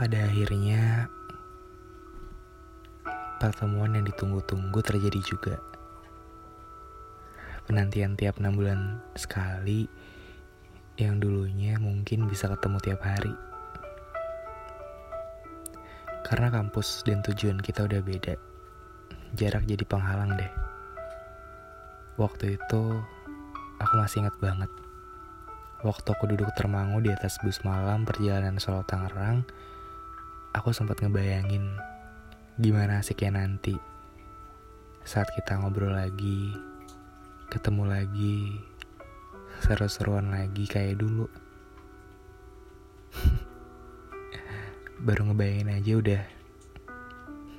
Pada akhirnya, pertemuan yang ditunggu-tunggu terjadi juga. Penantian tiap enam bulan sekali, yang dulunya mungkin bisa ketemu tiap hari. Karena kampus dan tujuan kita udah beda, jarak jadi penghalang deh. Waktu itu, aku masih ingat banget. Waktu aku duduk termangu di atas bus malam perjalanan Solo Tangerang, aku sempat ngebayangin gimana asiknya nanti saat kita ngobrol lagi, ketemu lagi, seru-seruan lagi kayak dulu. Baru ngebayangin aja udah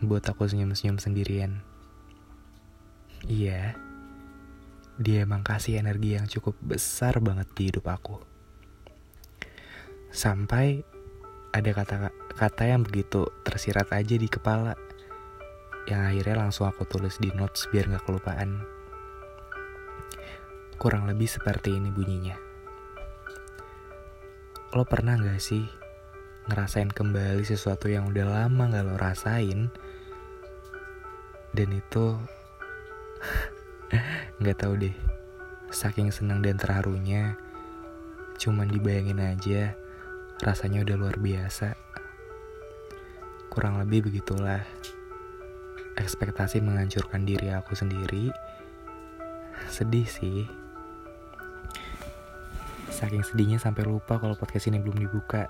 buat aku senyum-senyum sendirian. Iya, dia emang kasih energi yang cukup besar banget di hidup aku. Sampai ada kata-kata yang begitu tersirat aja di kepala, yang akhirnya langsung aku tulis di notes biar gak kelupaan. Kurang lebih seperti ini bunyinya. Lo pernah gak sih ngerasain kembali sesuatu yang udah lama gak lo rasain, dan itu nggak tahu deh saking senang dan terharunya cuman dibayangin aja rasanya udah luar biasa. Kurang lebih begitulah ekspektasi menghancurkan diri aku sendiri. Sedih sih. Saking sedihnya sampai lupa kalau podcast ini belum dibuka.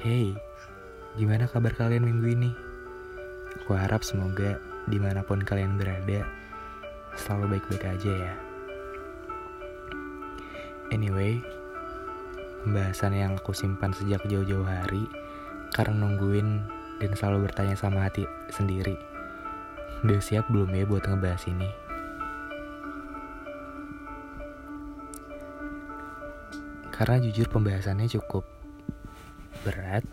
Hey gimana kabar kalian minggu ini? Aku harap semoga di mana pun kalian berada selalu baik-baik aja ya. Anyway, pembahasan yang aku simpan sejak jauh-jauh hari karena nungguin dan selalu bertanya sama hati sendiri. Udah siap belum ya buat ngebahas ini? Karena jujur pembahasannya cukup berat.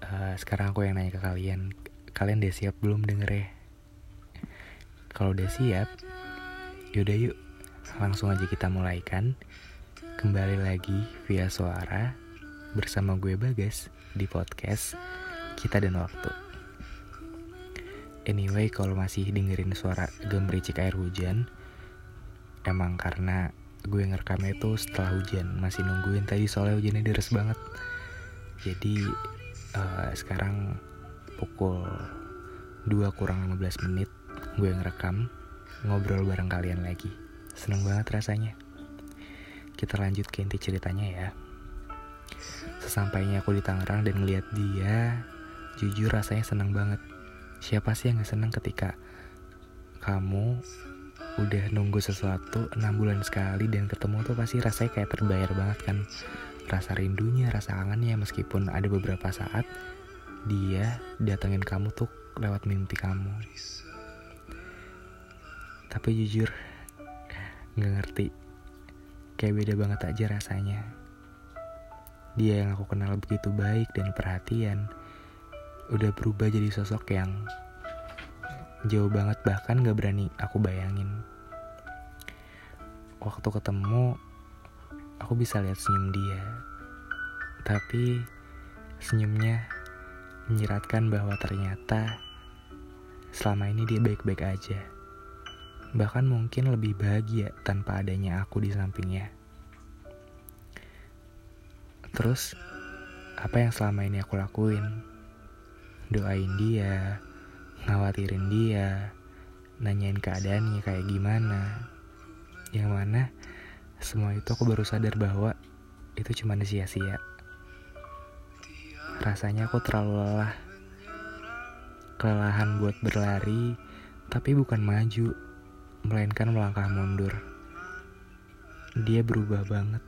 Uh, sekarang aku yang nanya ke kalian, kalian udah siap belum denger ya? Kalau udah siap, yaudah yuk langsung aja kita mulaikan. Kembali lagi via suara bersama gue Bagas di podcast Kita dan Waktu. Anyway, kalau masih dengerin suara gemericik air hujan, emang karena gue ngerekamnya itu setelah hujan, masih nungguin tadi soalnya hujannya deras banget. Jadi uh, sekarang pukul 2 kurang 15 menit gue ngerekam ngobrol bareng kalian lagi. Seneng banget rasanya. Kita lanjut ke inti ceritanya ya. Sesampainya aku di Tangerang dan ngeliat dia, jujur rasanya seneng banget. Siapa sih yang gak seneng ketika kamu udah nunggu sesuatu enam bulan sekali dan ketemu tuh pasti rasanya kayak terbayar banget kan rasa rindunya, rasa kangennya meskipun ada beberapa saat dia datengin kamu tuh lewat mimpi kamu tapi jujur nggak ngerti kayak beda banget aja rasanya. Dia yang aku kenal begitu baik dan perhatian udah berubah jadi sosok yang jauh banget bahkan gak berani aku bayangin. Waktu ketemu aku bisa lihat senyum dia. Tapi senyumnya menyiratkan bahwa ternyata selama ini dia baik-baik aja bahkan mungkin lebih bahagia tanpa adanya aku di sampingnya. Terus, apa yang selama ini aku lakuin? Doain dia, ngawatirin dia, nanyain keadaannya kayak gimana. Yang mana, semua itu aku baru sadar bahwa itu cuma sia-sia. Rasanya aku terlalu lelah. Kelelahan buat berlari, tapi bukan maju, melainkan melangkah mundur. Dia berubah banget.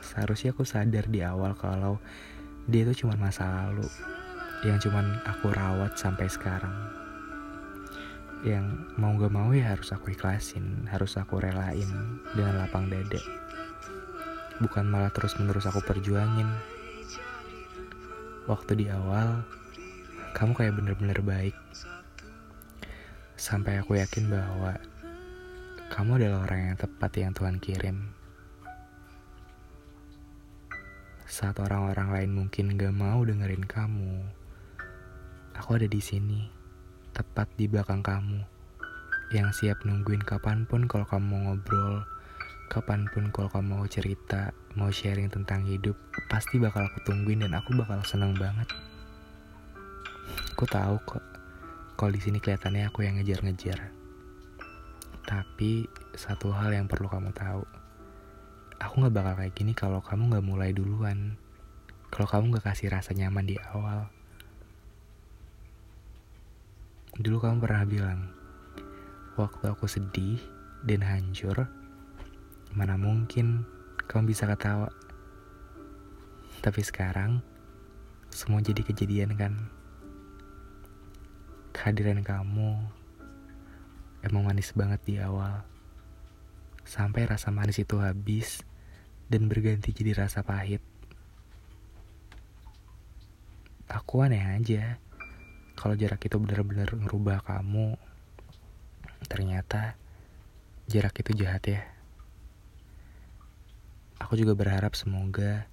Seharusnya aku sadar di awal kalau dia itu cuma masa lalu yang cuma aku rawat sampai sekarang. Yang mau gak mau ya harus aku ikhlasin, harus aku relain dengan lapang dada. Bukan malah terus-menerus aku perjuangin. Waktu di awal, kamu kayak bener-bener baik Sampai aku yakin bahwa kamu adalah orang yang tepat yang Tuhan kirim. Saat orang-orang lain mungkin gak mau dengerin kamu, aku ada di sini, tepat di belakang kamu, yang siap nungguin kapan pun kalau kamu mau ngobrol, kapan pun kalau kamu mau cerita, mau sharing tentang hidup, pasti bakal aku tungguin dan aku bakal seneng banget. Aku tahu kok, kalau di sini kelihatannya aku yang ngejar-ngejar. Tapi satu hal yang perlu kamu tahu aku gak bakal kayak gini kalau kamu gak mulai duluan. Kalau kamu gak kasih rasa nyaman di awal. Dulu kamu pernah bilang, waktu aku sedih dan hancur, mana mungkin kamu bisa ketawa. Tapi sekarang, semua jadi kejadian kan. Kehadiran kamu emang manis banget di awal sampai rasa manis itu habis dan berganti jadi rasa pahit. Aku aneh aja kalau jarak itu benar-benar ngerubah kamu. Ternyata jarak itu jahat ya. Aku juga berharap semoga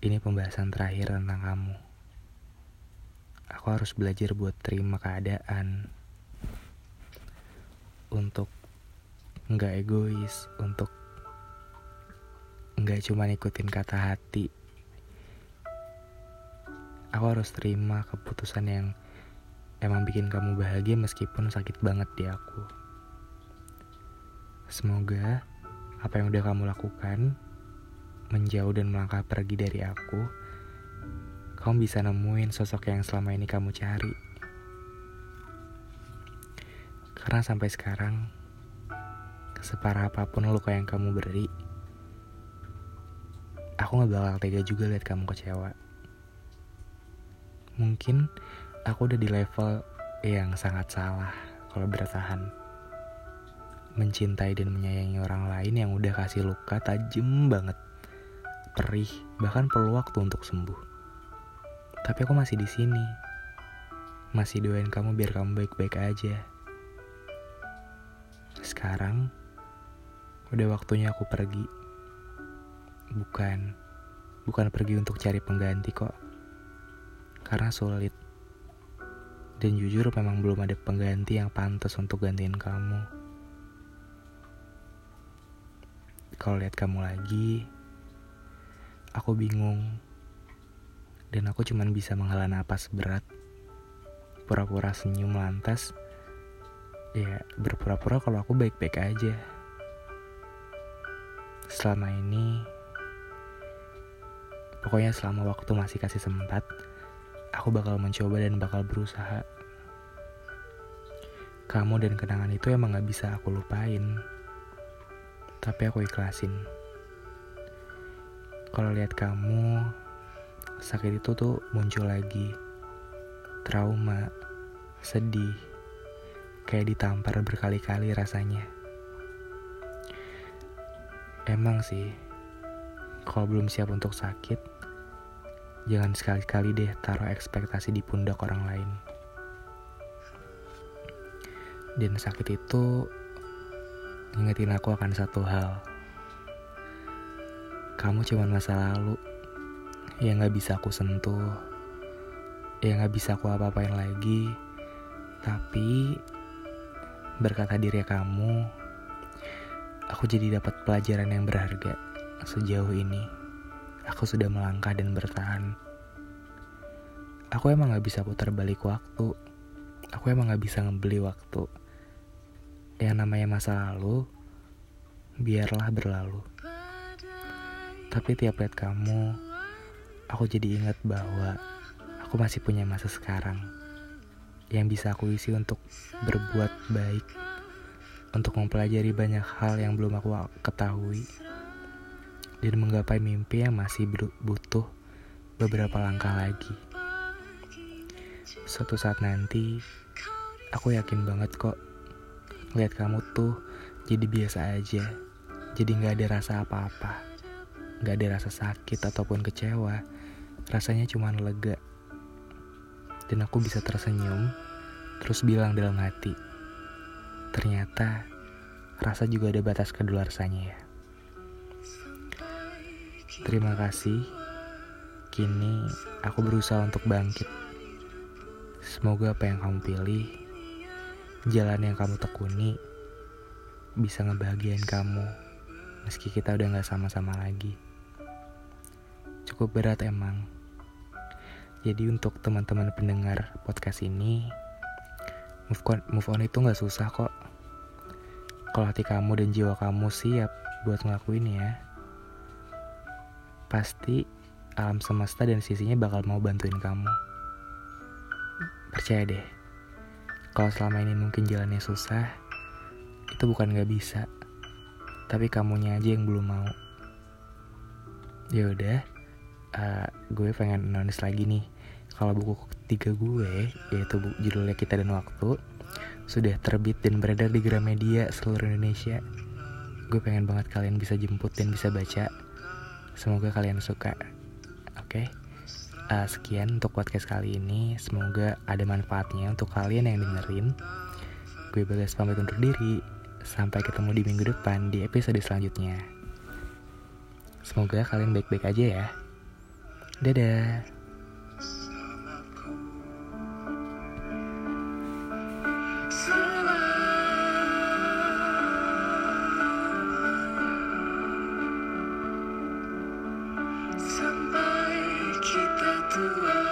ini pembahasan terakhir tentang kamu. Aku harus belajar buat terima keadaan. Untuk nggak egois untuk nggak cuma ikutin kata hati. Aku harus terima keputusan yang emang bikin kamu bahagia meskipun sakit banget di aku. Semoga apa yang udah kamu lakukan menjauh dan melangkah pergi dari aku kamu bisa nemuin sosok yang selama ini kamu cari karena sampai sekarang separah apa pun luka yang kamu beri, aku gak bakal tega juga lihat kamu kecewa. Mungkin aku udah di level yang sangat salah kalau bertahan. Mencintai dan menyayangi orang lain yang udah kasih luka tajam banget. Perih, bahkan perlu waktu untuk sembuh. Tapi aku masih di sini. Masih doain kamu biar kamu baik-baik aja. Sekarang, Udah waktunya aku pergi. Bukan, bukan pergi untuk cari pengganti kok. Karena sulit. Dan jujur memang belum ada pengganti yang pantas untuk gantiin kamu. Kalau lihat kamu lagi, aku bingung. Dan aku cuman bisa menghela napas berat. Pura-pura senyum lantas. Ya, berpura-pura kalau aku baik-baik aja selama ini pokoknya selama waktu masih kasih sempat aku bakal mencoba dan bakal berusaha kamu dan kenangan itu emang gak bisa aku lupain tapi aku ikhlasin kalau lihat kamu sakit itu tuh muncul lagi trauma sedih kayak ditampar berkali-kali rasanya Emang sih, kalau belum siap untuk sakit, jangan sekali-kali deh taruh ekspektasi di pundak orang lain. Dan sakit itu ngingetin aku akan satu hal. Kamu cuma masa lalu yang gak bisa aku sentuh, yang gak bisa aku apa-apain lagi. Tapi berkata diri kamu, Aku jadi dapat pelajaran yang berharga. Sejauh ini, aku sudah melangkah dan bertahan. Aku emang gak bisa putar balik waktu. Aku emang gak bisa ngebeli waktu. Yang namanya masa lalu, biarlah berlalu. Tapi tiap lihat kamu, aku jadi ingat bahwa aku masih punya masa sekarang yang bisa aku isi untuk berbuat baik untuk mempelajari banyak hal yang belum aku ketahui dan menggapai mimpi yang masih butuh beberapa langkah lagi. Suatu saat nanti, aku yakin banget kok lihat kamu tuh jadi biasa aja, jadi nggak ada rasa apa-apa, nggak ada rasa sakit ataupun kecewa, rasanya cuma lega. Dan aku bisa tersenyum, terus bilang dalam hati, Ternyata rasa juga ada batas kedularsanya ya. Terima kasih Kini aku berusaha untuk bangkit. Semoga apa yang kamu pilih, jalan yang kamu tekuni, bisa ngebahagiain kamu meski kita udah gak sama-sama lagi. Cukup berat emang. Jadi untuk teman-teman pendengar podcast ini, move on, move on itu gak susah kok. Kalau hati kamu dan jiwa kamu siap buat ngelakuin ya, pasti alam semesta dan sisinya bakal mau bantuin kamu. Percaya deh, kalau selama ini mungkin jalannya susah, itu bukan gak bisa, tapi kamunya aja yang belum mau. Ya udah, uh, gue pengen nulis lagi nih. Kalau buku ketiga gue, yaitu buku judulnya Kita dan Waktu, sudah terbit dan beredar di Gramedia seluruh Indonesia. Gue pengen banget kalian bisa jemput dan bisa baca. Semoga kalian suka. Oke. Okay? Uh, eh, sekian untuk podcast kali ini. Semoga ada manfaatnya untuk kalian yang dengerin. Gue Bagas pamit undur diri. Sampai ketemu di minggu depan di episode selanjutnya. Semoga kalian baik-baik aja ya. Dadah. Sampai kita tua